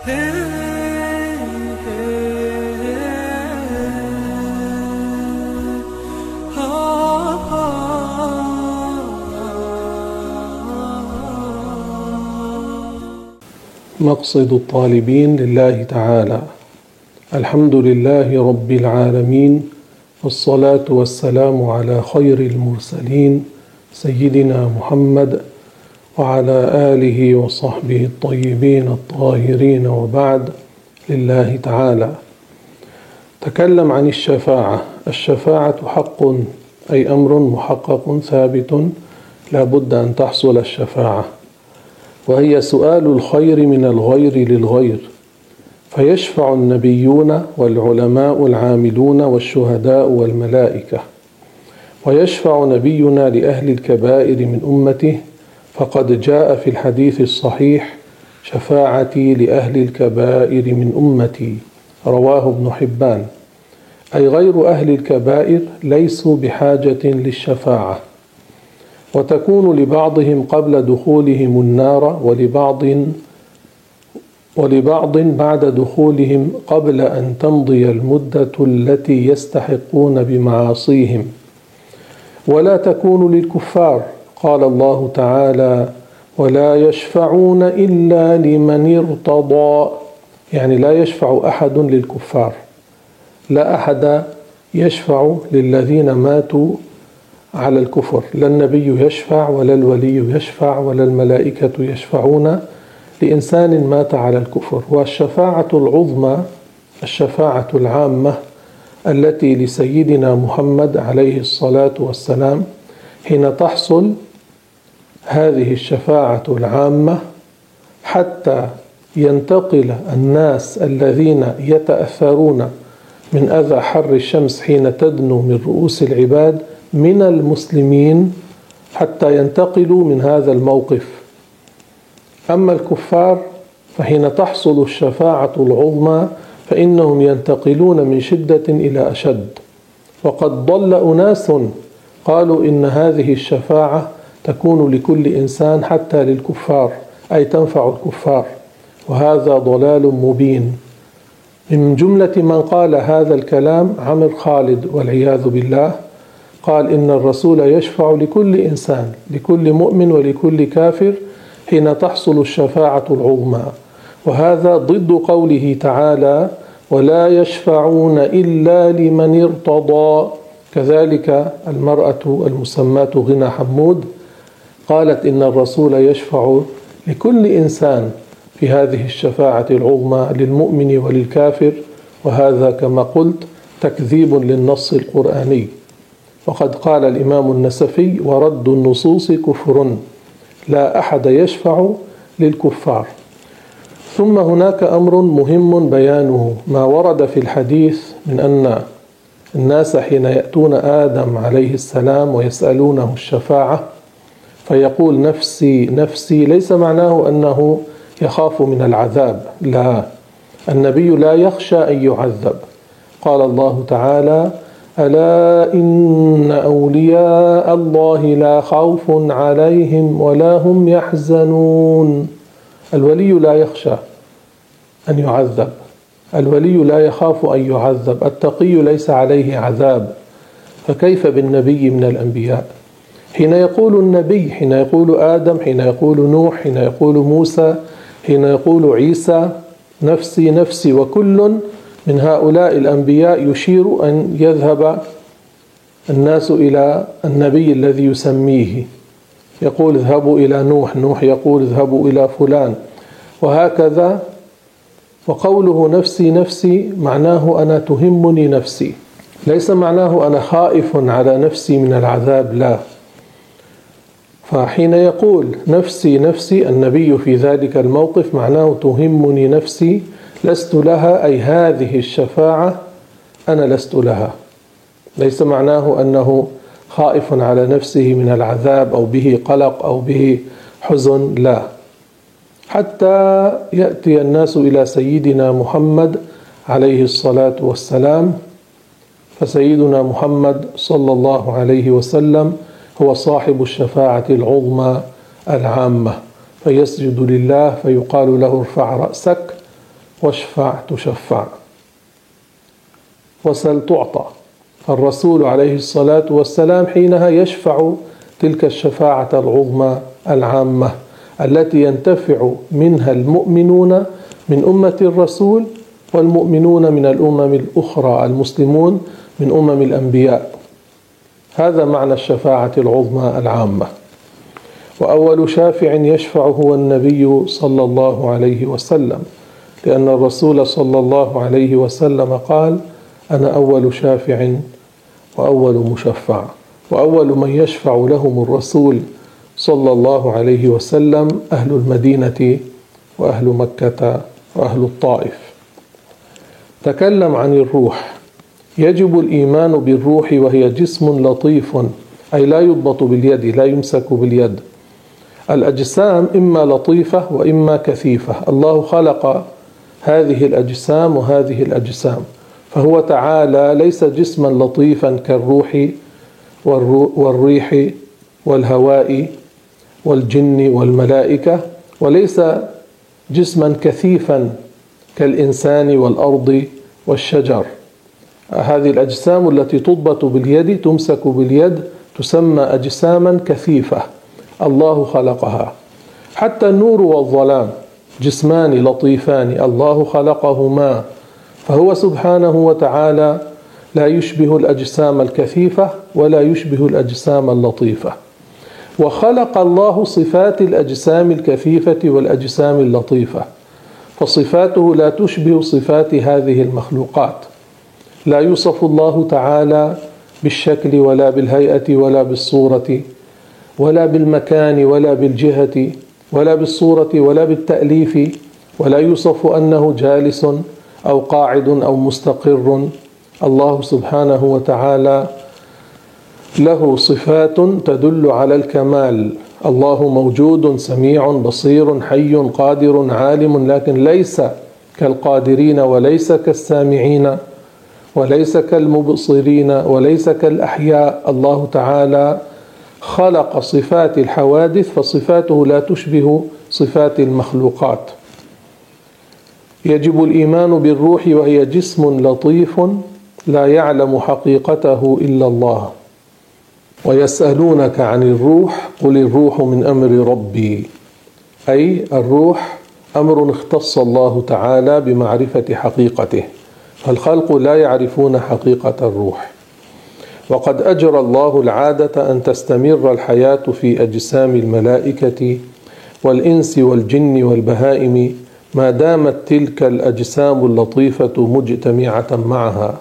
مقصد الطالبين لله تعالى. الحمد لله رب العالمين والصلاة والسلام على خير المرسلين سيدنا محمد وعلى آله وصحبه الطيبين الطاهرين وبعد لله تعالى. تكلم عن الشفاعة. الشفاعة حق أي أمر محقق ثابت لا بد أن تحصل الشفاعة. وهي سؤال الخير من الغير للغير. فيشفع النبيون والعلماء العاملون والشهداء والملائكة. ويشفع نبينا لأهل الكبائر من أمته فقد جاء في الحديث الصحيح شفاعتي لأهل الكبائر من أمتي رواه ابن حبان. أي غير أهل الكبائر ليسوا بحاجة للشفاعة. وتكون لبعضهم قبل دخولهم النار ولبعض ولبعض بعد دخولهم قبل أن تمضي المدة التي يستحقون بمعاصيهم. ولا تكون للكفار قال الله تعالى ولا يشفعون إلا لمن ارتضى. يعني لا يشفع أحد للكفار. لا أحد يشفع للذين ماتوا على الكفر. لا النبي يشفع ولا الولي يشفع ولا الملائكة يشفعون لإنسان مات على الكفر. والشفاعة العظمى الشفاعة العامة التي لسيدنا محمد عليه الصلاة والسلام حين تحصل هذه الشفاعة العامة حتى ينتقل الناس الذين يتأثرون من أذى حر الشمس حين تدنو من رؤوس العباد من المسلمين حتى ينتقلوا من هذا الموقف. أما الكفار فحين تحصل الشفاعة العظمى فإنهم ينتقلون من شدة إلى أشد. وقد ضل أناس قالوا إن هذه الشفاعة تكون لكل إنسان حتى للكفار أي تنفع الكفار. وهذا ضلال مبين. من جملة من قال هذا الكلام عمر خالد والعياذ بالله قال إن الرسول يشفع لكل إنسان لكل مؤمن ولكل كافر حين تحصل الشفاعة العظمى. وهذا ضد قوله تعالى ولا يشفعون إلا لمن ارتضى كذلك المرأة المسماة غنى حمود قالت إن الرسول يشفع لكل إنسان في هذه الشفاعة العظمى للمؤمن وللكافر وهذا كما قلت تكذيب للنص القرآني. وقد قال الإمام النسفي ورد النصوص كفر لا أحد يشفع للكفار. ثم هناك أمر مهم بيانه ما ورد في الحديث من أن الناس حين يأتون آدم عليه السلام ويسألونه الشفاعة فيقول نفسي نفسي ليس معناه أنه يخاف من العذاب لا. النبي لا يخشى أن يعذب. قال الله تعالى ألا إن أولياء الله لا خوف عليهم ولا هم يحزنون. الولي لا يخشى أن يعذب. الولي لا يخاف أن يعذب. التقي ليس عليه عذاب. فكيف بالنبي من الأنبياء؟ حين يقول النبي حين يقول آدم حين يقول نوح حين يقول موسى حين يقول عيسى نفسي نفسي وكل من هؤلاء الأنبياء يشير أن يذهب الناس إلى النبي الذي يسميه. يقول اذهبوا إلى نوح نوح يقول اذهبوا إلى فلان وهكذا. وقوله نفسي نفسي معناه أنا تهمني نفسي ليس معناه أنا خائف على نفسي من العذاب لا. فحين يقول نفسي نفسي النبي في ذلك الموقف معناه تهمني نفسي لست لها أي هذه الشفاعة أنا لست لها. ليس معناه أنه خائف على نفسه من العذاب أو به قلق أو به حزن لا. حتى يأتي الناس إلى سيدنا محمد عليه الصلاة والسلام فسيدنا محمد صلى الله عليه وسلم هو صاحب الشفاعة العظمى العامة فيسجد لله فيقال له ارفع رأسك واشفع تشفع وسل تعطى. الرسول عليه الصلاة والسلام حينها يشفع تلك الشفاعة العظمى العامة التي ينتفع منها المؤمنون من أمة الرسول والمؤمنون من الأمم الأخرى المسلمون من أمم الأنبياء. هذا معنى الشفاعة العظمى العامة. وأول شافع يشفع هو النبي صلى الله عليه وسلم لأن الرسول صلى الله عليه وسلم قال أنا أول شافع وأول مشفع وأول من يشفع لهم الرسول صلى الله عليه وسلم أهل المدينة وأهل مكة وأهل الطائف. تكلم عن الروح. يجب الإيمان بالروح وهي جسم لطيف أي لا يضبط باليد لا يمسك باليد. الأجسام إما لطيفة وإما كثيفة. الله خلق هذه الأجسام وهذه الأجسام فهو تعالى ليس جسما لطيفا كالروح والريح والهواء والجن والملائكة وليس جسما كثيفا كالإنسان والأرض والشجر. هذه الأجسام التي تضبط باليد تمسك باليد تسمى أجساما كثيفة. الله خلقها. حتى النور والظلام جسمان لطيفان. الله خلقهما. فهو سبحانه وتعالى لا يشبه الأجسام الكثيفة ولا يشبه الأجسام اللطيفة. وخلق الله صفات الأجسام الكثيفة والأجسام اللطيفة. فصفاته لا تشبه صفات هذه المخلوقات. لا يوصف الله تعالى بالشكل ولا بالهيئة ولا بالصورة ولا بالمكان ولا بالجهة ولا بالصورة ولا بالتأليف ولا يوصف أنه جالس أو قاعد أو مستقر. الله سبحانه وتعالى له صفات تدل على الكمال. الله موجود سميع بصير حي قادر عالم لكن ليس كالقادرين وليس كالسامعين. وليس كالمبصرين وليس كالأحياء. الله تعالى خلق صفات الحوادث فصفاته لا تشبه صفات المخلوقات. يجب الإيمان بالروح وهي جسم لطيف لا يعلم حقيقته إلا الله. ويسألونك عن الروح قل الروح من أمر ربي. أي الروح أمر اختص الله تعالى بمعرفة حقيقته. فالخلق لا يعرفون حقيقة الروح. وقد اجرى الله العادة أن تستمر الحياة في أجسام الملائكة والإنس والجن والبهائم ما دامت تلك الأجسام اللطيفة مجتمعة معها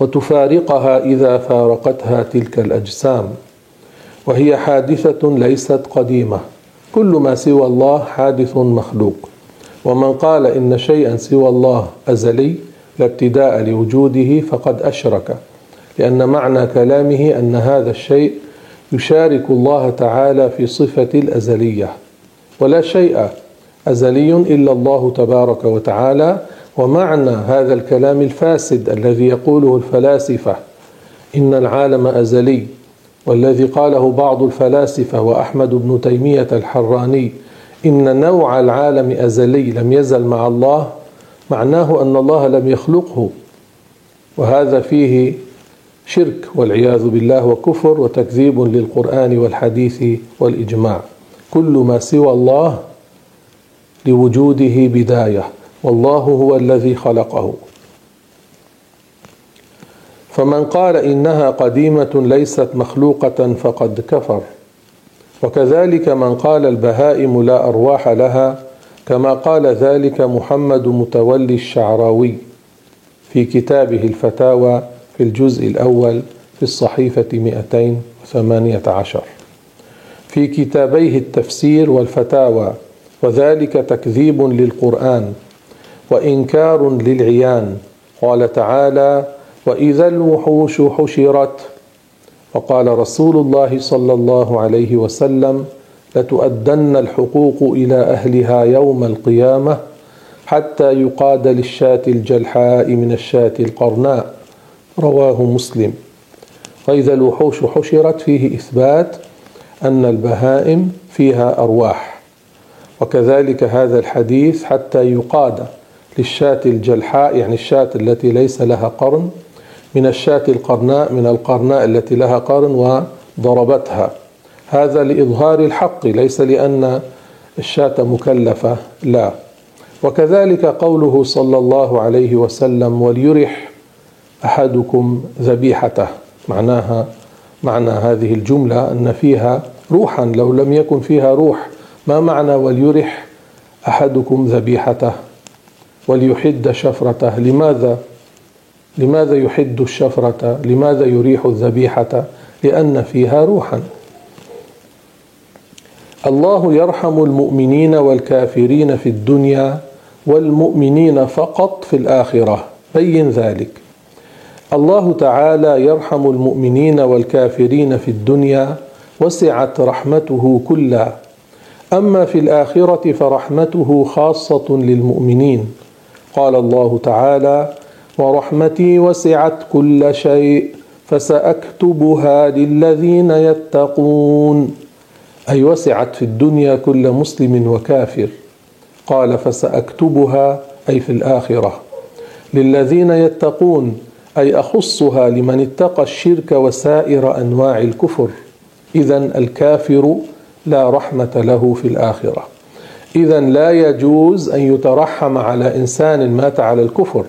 وتفارقها إذا فارقتها تلك الأجسام. وهي حادثة ليست قديمة. كل ما سوى الله حادث مخلوق. ومن قال إن شيئا سوى الله أزلي لا ابتداء لوجوده فقد أشرك لأن معنى كلامه أن هذا الشيء يشارك الله تعالى في صفة الأزلية ولا شيء أزلي إلا الله تبارك وتعالى ومعنى هذا الكلام الفاسد الذي يقوله الفلاسفة إن العالم أزلي والذي قاله بعض الفلاسفة وأحمد بن تيمية الحراني إن نوع العالم أزلي لم يزل مع الله معناه أن الله لم يخلقه وهذا فيه شرك والعياذ بالله وكفر وتكذيب للقرآن والحديث والإجماع. كل ما سوى الله لوجوده بداية والله هو الذي خلقه. فمن قال إنها قديمة ليست مخلوقة فقد كفر. وكذلك من قال البهائم لا أرواح لها كما قال ذلك محمد متولي الشعراوي في كتابه الفتاوى في الجزء الأول في الصحيفة 218 في كتابيه التفسير والفتاوى وذلك تكذيب للقرآن وإنكار للعيان قال تعالى وإذا الوحوش حشرت وقال رسول الله صلى الله عليه وسلم لتؤدن الحقوق إلى أهلها يوم القيامة حتى يقاد للشاة الجلحاء من الشاة القرناء. رواه مسلم. واذا الوحوش حشرت فيه إثبات أن البهائم فيها أرواح. وكذلك هذا الحديث حتى يقاد للشاة الجلحاء يعني الشاة التي ليس لها قرن من الشاة القرناء من القرناء التي لها قرن وضربتها. هذا لإظهار الحق ليس لأن الشاة مكلفة لا. وكذلك قوله صلى الله عليه وسلم وليرح أحدكم ذبيحته. معناها معنى هذه الجملة أن فيها روحا لو لم يكن فيها روح ما معنى وليرح أحدكم ذبيحته؟ وليحد شفرته؟ لماذا؟ لماذا يحد الشفرة؟ لماذا يريح الذبيحة؟ لأن فيها روحا. الله يرحم المؤمنين والكافرين في الدنيا والمؤمنين فقط في الآخرة. بين ذلك. الله تعالى يرحم المؤمنين والكافرين في الدنيا وسعت رحمته كلا. أما في الآخرة فرحمته خاصة للمؤمنين. قال الله تعالى ورحمتي وسعت كل شيء فسأكتبها للذين يتقون أي وسعت في الدنيا كل مسلم وكافر. قال فسأكتبها أي في الآخرة. للذين يتقون أي أخصها لمن اتقى الشرك وسائر أنواع الكفر. اذا الكافر لا رحمة له في الآخرة. اذا لا يجوز أن يترحم على إنسان مات على الكفر.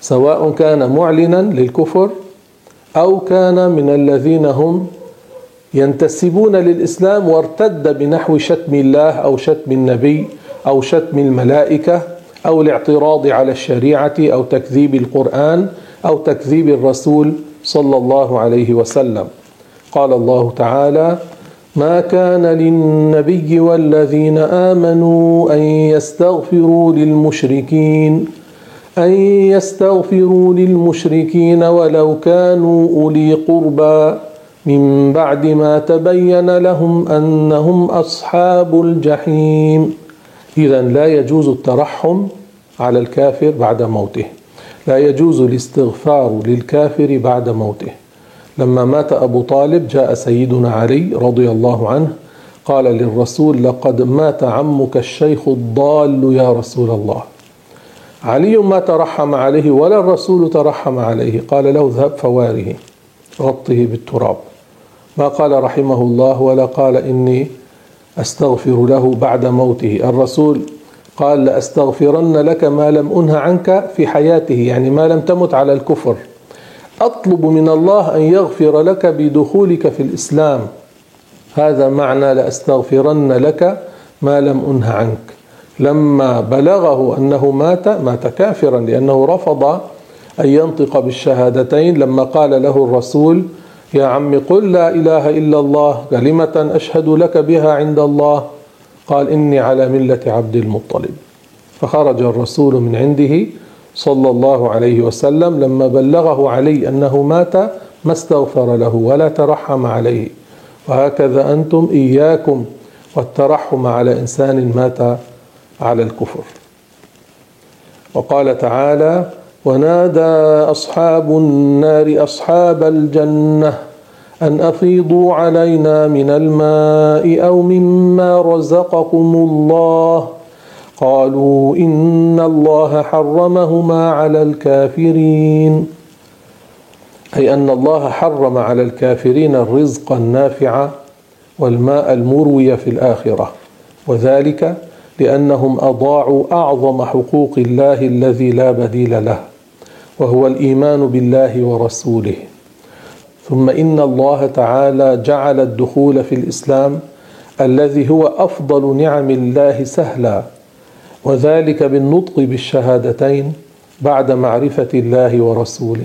سواء كان معلنا للكفر أو كان من الذين هم ينتسبون للإسلام وارتد بنحو شتم الله أو شتم النبي أو شتم الملائكة أو الاعتراض على الشريعة أو تكذيب القرآن أو تكذيب الرسول صلى الله عليه وسلم. قال الله تعالى ما كان للنبي والذين آمنوا أن يستغفروا للمشركين أن يستغفروا للمشركين ولو كانوا أولي قربى من بعد ما تبين لهم أنهم أصحاب الجحيم. إذا لا يجوز الترحم على الكافر بعد موته. لا يجوز الاستغفار للكافر بعد موته. لما مات أبو طالب جاء سيدنا علي رضي الله عنه قال للرسول لقد مات عمك الشيخ الضال يا رسول الله. علي ما ترحم عليه ولا الرسول ترحم عليه. قال له اذهب فواره غطه بالتراب. ما قال رحمه الله ولا قال إني أستغفر له بعد موته. الرسول قال لأستغفرن لك ما لم أنه عنك في حياته يعني ما لم تمت على الكفر. أطلب من الله أن يغفر لك بدخولك في الإسلام. هذا معنى لأستغفرن لك ما لم أنه عنك. لما بلغه أنه مات مات كافرا لأنه رفض أن ينطق بالشهادتين. لما قال له الرسول يا عم قل لا إله إلا الله كلمة أشهد لك بها عند الله. قال إني على ملة عبد المطلب. فخرج الرسول من عنده صلى الله عليه وسلم لما بلغه علي أنه مات ما استغفر له ولا ترحم عليه. وهكذا أنتم إياكم والترحم على إنسان مات على الكفر. وقال تعالى ونادى أصحاب النار أصحاب الجنة أن أفيضوا علينا من الماء أو مما رزقكم الله. قالوا إن الله حرمهما على الكافرين. أي أن الله حرم على الكافرين الرزق النافع والماء المروي في الآخرة. وذلك لأنهم أضاعوا أعظم حقوق الله الذي لا بديل له. وهو الإيمان بالله ورسوله. ثم إن الله تعالى جعل الدخول في الإسلام الذي هو أفضل نعم الله سهلا وذلك بالنطق بالشهادتين بعد معرفة الله ورسوله.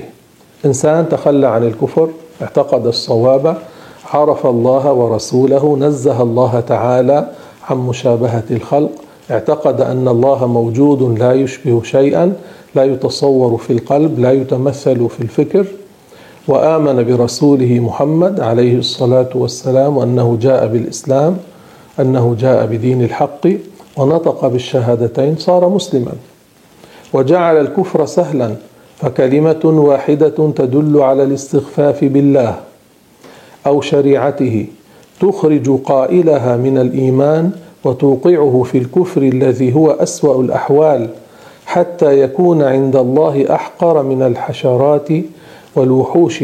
إنسان تخلى عن الكفر اعتقد الصواب عرف الله ورسوله نزه الله تعالى عن مشابهة الخلق اعتقد أن الله موجود لا يشبه شيئا لا يتصور في القلب لا يتمثل في الفكر. وآمن برسوله محمد عليه الصلاة والسلام أنه جاء بالإسلام أنه جاء بدين الحق ونطق بالشهادتين صار مسلما. وجعل الكفر سهلا فكلمة واحدة تدل على الاستخفاف بالله أو شريعته تخرج قائلها من الإيمان وتوقعه في الكفر الذي هو أسوأ الأحوال حتى يكون عند الله أحقر من الحشرات والوحوش.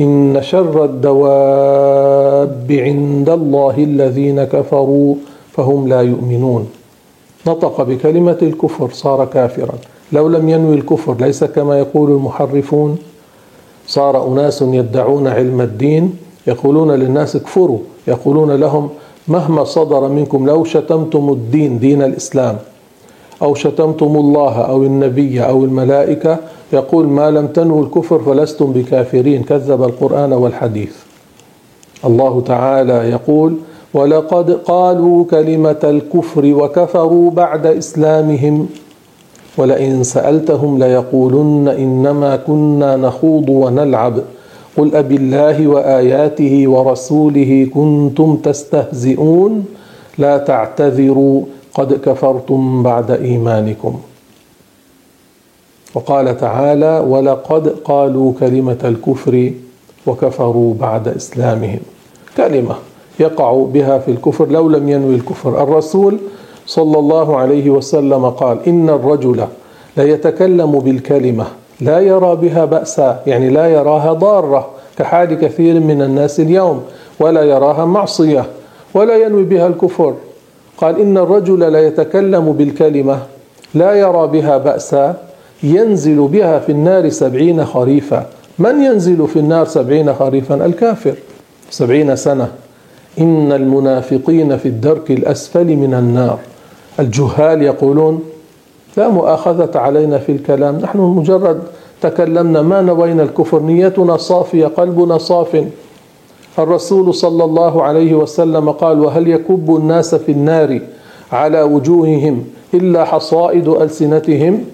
إن شر الدواب عند الله الذين كفروا فهم لا يؤمنون. نطق بكلمة الكفر صار كافرا. لو لم ينوي الكفر ليس كما يقول المحرفون. صار أناس يدعون علم الدين يقولون للناس اكفروا يقولون لهم مهما صدر منكم لو شتمتم الدين دين الإسلام أو شتمتم الله أو النبي أو الملائكة يقول ما لم تنووا الكفر فلستم بكافرين كذب القرآن والحديث. الله تعالى يقول ولقد قالوا كلمة الكفر وكفروا بعد إسلامهم ولئن سألتهم ليقولن إنما كنا نخوض ونلعب قل أب الله وآياته ورسوله كنتم تستهزئون لا تعتذروا قد كفرتم بعد إيمانكم. وقال تعالى ولقد قالوا كلمة الكفر وكفروا بعد إسلامهم. كلمة يقع بها في الكفر لو لم ينوي الكفر. الرسول صلى الله عليه وسلم قال إن الرجل ليتكلم بالكلمة لا يرى بها بأسا يعني لا يراها ضارة كحال كثير من الناس اليوم ولا يراها معصية ولا ينوي بها الكفر. قال إن الرجل ليتكلم بالكلمة لا يرى بها بأسا ينزل بها في النار سبعين خريفا. من ينزل في النار سبعين خريفا؟ الكافر. سبعين سنة. إن المنافقين في الدرك الأسفل من النار. الجهال يقولون لا مؤاخذة علينا في الكلام. نحن مجرد تكلمنا. ما نوينا الكفر؟ نيتنا صافية قلبنا صاف. الرسول صلى الله عليه وسلم قال وهل يكب الناس في النار على وجوههم إلا حصائد ألسنتهم؟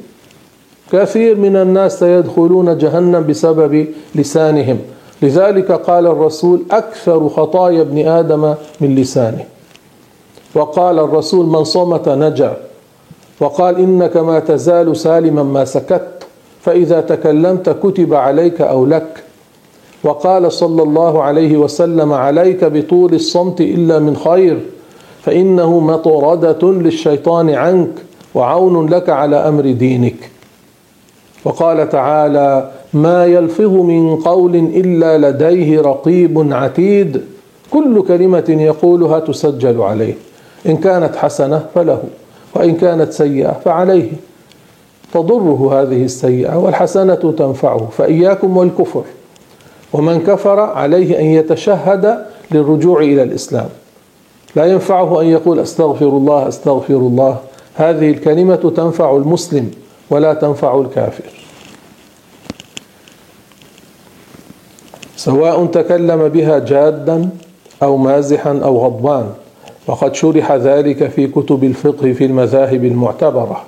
كثير من الناس سيدخلون جهنم بسبب لسانهم. لذلك قال الرسول أكثر خطايا ابن آدم من لسانه. وقال الرسول من صمت نجا. وقال إنك ما تزال سالما ما سكت فإذا تكلمت كتب عليك أو لك. وقال صلى الله عليه وسلم عليك بطول الصمت إلا من خير فإنه مطردة للشيطان عنك وعون لك على أمر دينك. وقال تعالى ما يلفظ من قول إلا لديه رقيب عتيد كل كلمة يقولها تسجل عليه إن كانت حسنة فله. وإن كانت سيئة فعليه. تضره هذه السيئة والحسنة تنفعه. فإياكم والكفر. ومن كفر عليه أن يتشهد للرجوع إلى الإسلام. لا ينفعه أن يقول أستغفر الله أستغفر الله. هذه الكلمة تنفع المسلم ولا تنفع الكافر. سواء تكلم بها جادا أو مازحا أو غضبان وقد شرح ذلك في كتب الفقه في المذاهب المعتبرة.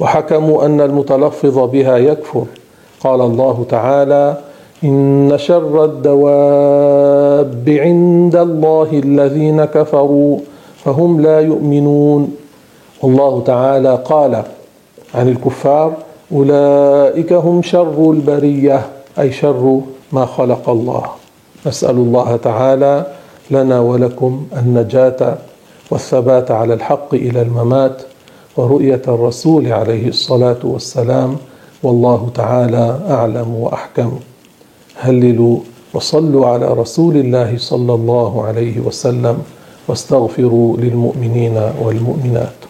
وحكموا أن المتلفظ بها يكفر. قال الله تعالى إن شر الدواب عند الله الذين كفروا فهم لا يؤمنون. والله تعالى قال عن الكفار أولئك هم شر البرية أي شر ما خلق الله. نسأل الله تعالى لنا ولكم النجاة والثبات على الحق إلى الممات ورؤية الرسول عليه الصلاة والسلام والله تعالى أعلم وأحكم. هللوا وصلوا على رسول الله صلى الله عليه وسلم واستغفروا للمؤمنين والمؤمنات.